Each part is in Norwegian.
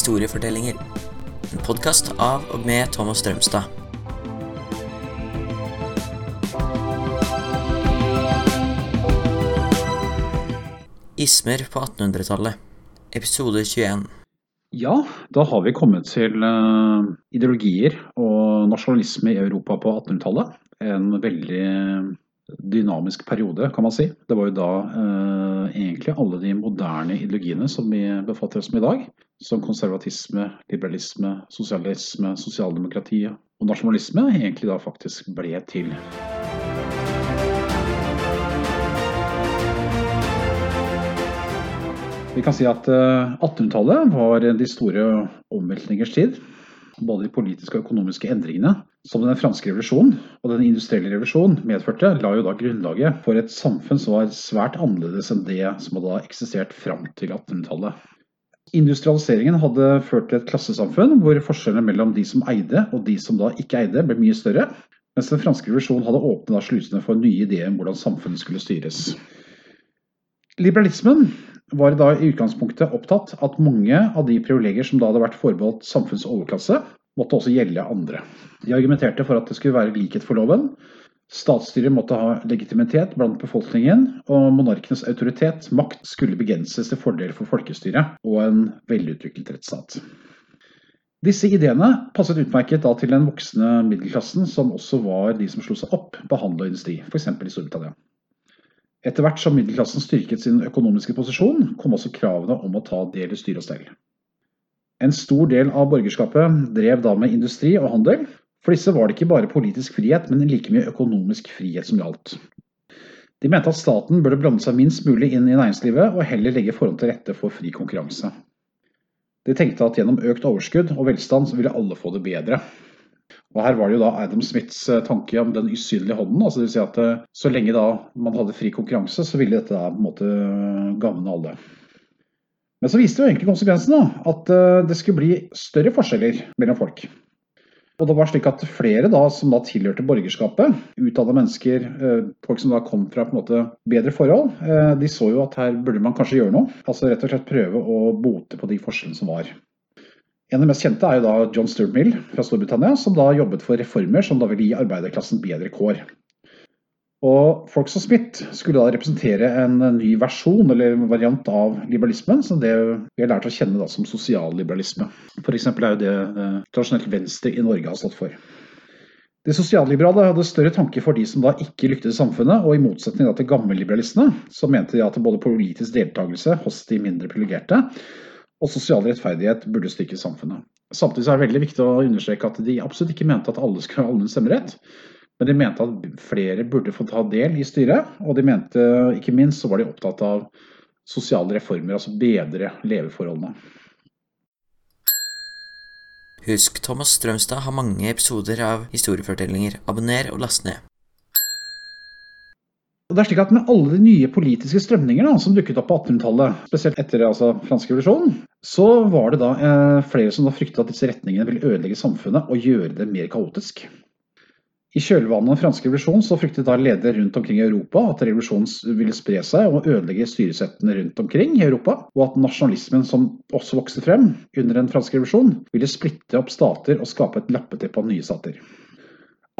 Historiefortellinger. En podkast av og med Thomas Strømstad. Ismer på 1800-tallet. Episode 21. Ja, da har vi kommet til eh, ideologier og nasjonalisme i Europa på 1800-tallet. En veldig dynamisk periode, kan man si. Det var jo da eh, egentlig alle de moderne ideologiene som vi befatter oss med i dag, som konservatisme, liberalisme, sosialisme, sosialdemokrati og nasjonalisme, egentlig da faktisk ble til. Vi kan si at 1800-tallet var de store omveltningers tid. Både de politiske og økonomiske endringene som den franske revolusjonen og den industrielle revolusjonen medførte, la jo da grunnlaget for et samfunn som var svært annerledes enn det som hadde eksistert fram til 1800-tallet. Industrialiseringen hadde ført til et klassesamfunn hvor forskjellene mellom de som eide og de som da ikke eide, ble mye større, mens den franske revolusjonen hadde åpnet slusene for nye ideer om hvordan samfunnet skulle styres. Liberalismen var da i utgangspunktet opptatt at mange av de privilegier som da hadde vært forbeholdt samfunnets overklasse, måtte også gjelde andre. De argumenterte for at det skulle være likhet for loven. Statsstyret måtte ha legitimitet blant befolkningen, og monarkenes autoritet, makt, skulle begrenses til fordel for folkestyret og en velutviklet rettsstat. Disse ideene passet utmerket da til den voksne middelklassen, som også var de som slo seg opp på handel og industri, f.eks. i Storbritannia. Etter hvert som middelklassen styrket sin økonomiske posisjon, kom også kravene om å ta del i styre og stell. En stor del av borgerskapet drev da med industri og handel. For disse var det ikke bare politisk frihet, men like mye økonomisk frihet som gjaldt. De mente at staten burde blande seg minst mulig inn i næringslivet, og heller legge forhold til rette for fri konkurranse. De tenkte at gjennom økt overskudd og velstand så ville alle få det bedre. Og Her var det jo da Adam Smiths tanke om den usynlige hånden. altså det vil si at Så lenge da man hadde fri konkurranse, så ville dette da på en måte gagne alle. Men så viste jo egentlig konsekvensen da, at det skulle bli større forskjeller mellom folk. Og det var slik at flere da, som da tilhørte borgerskapet, utdanna mennesker, folk som da kom fra på en måte bedre forhold, de så jo at her burde man kanskje gjøre noe. Altså rett og slett prøve å bote på de forskjellene som var. En av de mest kjente er jo da John Stuart fra Storbritannia, som da jobbet for reformer som da ville gi arbeiderklassen bedre kår. Og folk som Smith skulle da representere en ny versjon eller variant av liberalismen, som det vi har lært å kjenne da som sosialliberalisme. F.eks. er jo det eh, tradisjonelt Venstre i Norge har stått for. De sosialliberale hadde større tanker for de som da ikke lyktes i samfunnet, og i motsetning til gammelliberalistene, så mente de at både politisk deltakelse hos de mindre privilegerte og sosial rettferdighet burde styrke samfunnet. Samtidig er det veldig viktig å understreke at de absolutt ikke mente at alle skulle ha allmenn stemmerett. Men de mente at flere burde få ta del i styret, og de mente ikke minst så var de opptatt av sosiale reformer, altså bedre leveforholdene. Husk, Thomas Strømstad har mange episoder av historiefortellinger. Abonner og last ned. Og det er slik at Med alle de nye politiske strømninger da, som dukket opp på 1800-tallet, spesielt etter altså, fransk revolusjon, så var det da eh, flere som da fryktet at disse retningene ville ødelegge samfunnet og gjøre det mer kaotisk. I kjølvannet av den franske revolusjonen så fryktet da ledere rundt omkring i Europa at revolusjonen ville spre seg og ødelegge styresettene rundt omkring i Europa, og at nasjonalismen som også vokste frem under den franske revolusjonen, ville splitte opp stater og skape et lappeteppe av nye stater.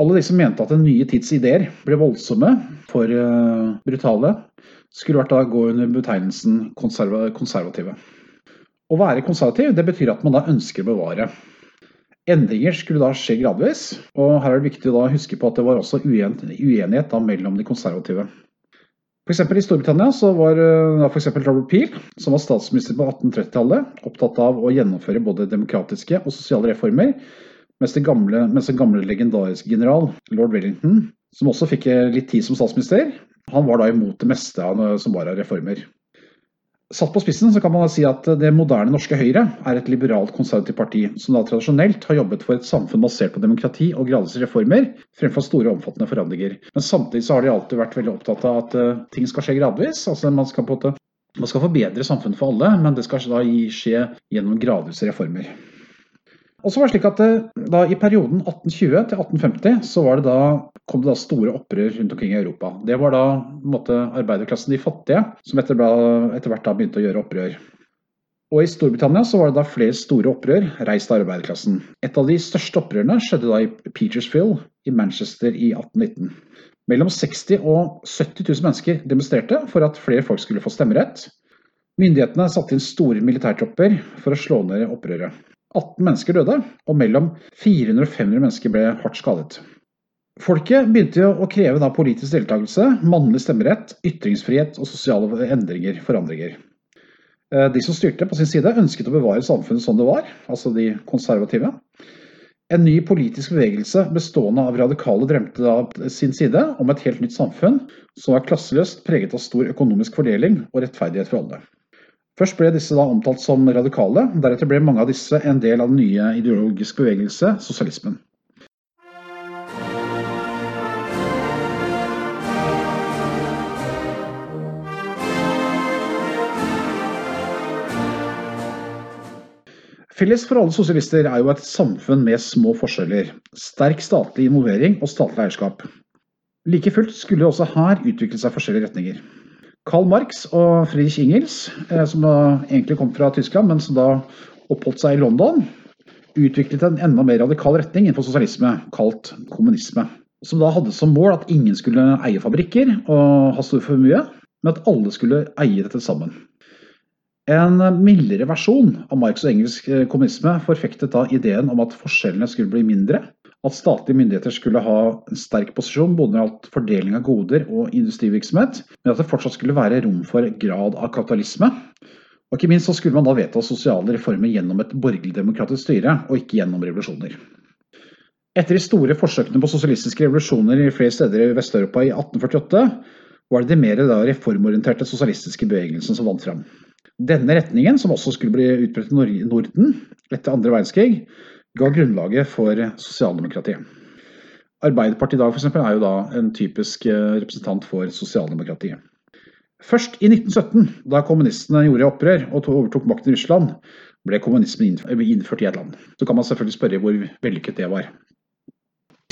Alle de som mente at den nye tids ideer ble voldsomme, for uh, brutale, skulle vært da gå under betegnelsen konserva konservative. Å være konservativ det betyr at man da ønsker å bevare. Endringer skulle da skje gradvis, og her er det viktig å huske på at det var også uenighet da mellom de konservative. For I Storbritannia så var da for Robert Peel, som var statsminister på 1830-tallet, opptatt av å gjennomføre både demokratiske og sosiale reformer, mens, gamle, den gamle legendariske general, lord Wellington, som også fikk litt tid som statsminister, han var da imot det meste av som var av reformer. Satt på spissen så kan man da si at det moderne norske Høyre er et liberalt konservativt parti, som da tradisjonelt har jobbet for et samfunn basert på demokrati og gradvis reformer, fremfor store og omfattende forandringer. Men samtidig så har de alltid vært veldig opptatt av at uh, ting skal skje gradvis. altså Man skal, på, man skal forbedre samfunnet for alle, men det skal da skje gjennom gradvise reformer. Og så var det slik at det, da I perioden 1820 til 1850 så det da, kom det da store opprør rundt omkring i Europa. Det var da måte, arbeiderklassen, de fattige, som etter, etter hvert da begynte å gjøre opprør. Og I Storbritannia så var det da flere store opprør reist av arbeiderklassen. Et av de største opprørene skjedde da i Petersfield i Manchester i 1819. Mellom 60 og 70 000 mennesker demonstrerte for at flere folk skulle få stemmerett. Myndighetene satte inn store militærtropper for å slå ned opprøret. 18 mennesker døde, og mellom 400 og 500 mennesker ble hardt skadet. Folket begynte å kreve politisk deltakelse, mannlig stemmerett, ytringsfrihet og sosiale endringer, forandringer. Eh, de som styrte på sin side, ønsket å bevare samfunnet som det var, altså de konservative. En ny politisk bevegelse bestående av radikale drømte da sin side om et helt nytt samfunn som var klasseløst, preget av stor økonomisk fordeling og rettferdighet for alle. Først ble disse da omtalt som radikale, deretter ble mange av disse en del av den nye ideologiske bevegelse, sosialismen. Felles for alle sosialister er jo et samfunn med små forskjeller, sterk statlig involvering og statlig eierskap. Like fullt skulle det også her utvikle seg forskjellige retninger. Karl Marx og Friedrich Ingels, eh, som da egentlig kom fra Tyskland, men som da oppholdt seg i London, utviklet en enda mer radikal retning innenfor sosialisme, kalt kommunisme. Som da hadde som mål at ingen skulle eie fabrikker og ha stor formue, men at alle skulle eie dette sammen. En mildere versjon av Marx og engelsk eh, kommunisme forfektet da ideen om at forskjellene skulle bli mindre, at statlige myndigheter skulle ha en sterk posisjon både når det gjaldt fordeling av goder og industrivirksomhet, men at det fortsatt skulle være rom for grad av kapitalisme. Og ikke minst så skulle man da vedta sosiale reformer gjennom et borgerlig-demokratisk styre, og ikke gjennom revolusjoner. Etter de store forsøkene på sosialistiske revolusjoner i flere steder i Vest-Europa i 1848, var det de mer reformorienterte sosialistiske bevegelsene som vant fram. Denne retningen, som også skulle bli utbredt i Norden etter andre verdenskrig, ga grunnlaget for sosialdemokratiet. Arbeiderpartiet i dag for eksempel, er jo da en typisk eh, representant for sosialdemokratiet. Først i 1917, da kommunistene gjorde opprør og overtok makten i Russland, ble kommunismen innført i et land. Så kan man selvfølgelig spørre hvor vellykket det var.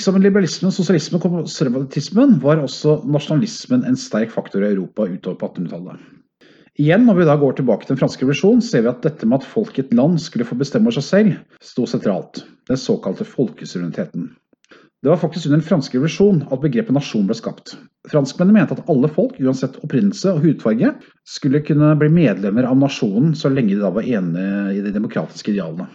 Som liberalismen, sosialismen og konservatismen var også nasjonalismen en sterk faktor i Europa utover på 1800-tallet. Igjen, når vi da går tilbake til den franske revolusjonen, ser vi at dette med at folk i et land skulle få bestemme over seg selv, sto sentralt. Den såkalte folkesuvereniteten. Det var faktisk under den franske revolusjon at begrepet nasjon ble skapt. Franskmennene mente at alle folk, uansett opprinnelse og hudfarge, skulle kunne bli medlemmer av nasjonen så lenge de da var enige i de demokratiske idealene.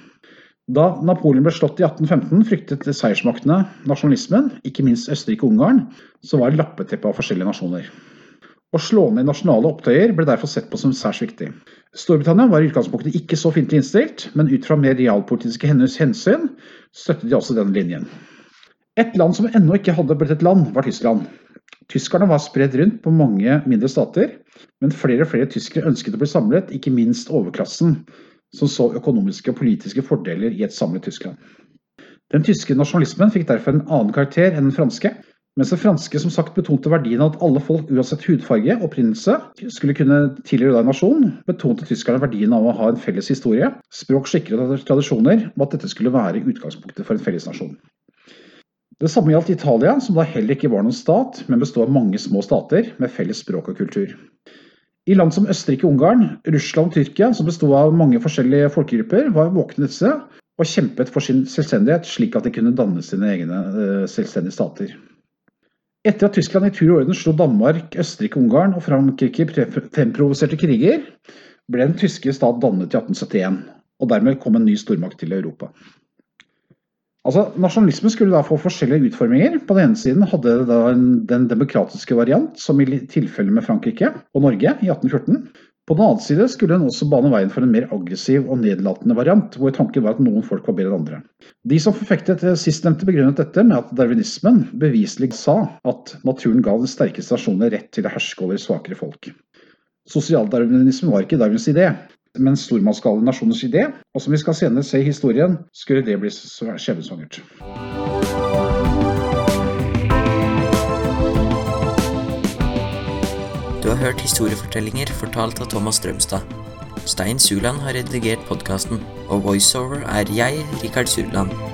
Da Napoleon ble slått i 1815, fryktet seiersmaktene nasjonalismen, ikke minst Østerrike og Ungarn, som var lappeteppet av forskjellige nasjoner. Å slå ned nasjonale opptøyer ble derfor sett på som særs viktig. Storbritannia var i utgangspunktet ikke så fiendtlig innstilt, men ut fra mer realpolitiske hensyn støttet de også denne linjen. Et land som ennå ikke hadde blitt et land, var Tyskland. Tyskerne var spredt rundt på mange mindre stater, men flere og flere tyskere ønsket å bli samlet, ikke minst overklassen, som så økonomiske og politiske fordeler i et samlet Tyskland. Den tyske nasjonalismen fikk derfor en annen karakter enn den franske, mens det franske som sagt betonte verdien av at alle folk uansett hudfarge og opprinnelse skulle kunne tilhøre en nasjon, betonte tyskerne verdien av å ha en felles historie, språk, skikker og tradisjoner, og at dette skulle være utgangspunktet for en felles nasjon. Det samme gjaldt Italia, som da heller ikke var noen stat, men bestod av mange små stater med felles språk og kultur. I land som Østerrike Ungarn, Russland og Tyrkia, som bestod av mange forskjellige folkegrupper, var våkne disse og kjempet for sin selvstendighet, slik at de kunne danne sine egne eh, selvstendige stater. Etter at Tyskland i tur og orden slo Danmark, Østerrike, Ungarn og Frankrike fremprovoserte kriger, ble den tyske stat dannet i 1871, og dermed kom en ny stormakt til Europa. Altså, Nasjonalismen skulle da få forskjellige utforminger. På den ene siden hadde det da den demokratiske variant, som i tilfelle med Frankrike og Norge i 1814. På den annen side skulle den også bane veien for en mer aggressiv og nedlatende variant, hvor tanken var at noen folk var bedre enn andre. De som forfektet sistnevnte begrunnet dette med at darwinismen beviselig sa at naturen ga den sterkeste nasjonene rett til å herske over svakere folk. Sosialdarwinismen var ikke Darwins idé, men stormannsgale nasjoners idé, og som vi skal senere se i historien, skulle det bli skjebnesvangert. Hørt historiefortellinger fortalt av Thomas Strømstad. Stein Suland har redigert podkasten, og voiceover er jeg, Rikard Surland.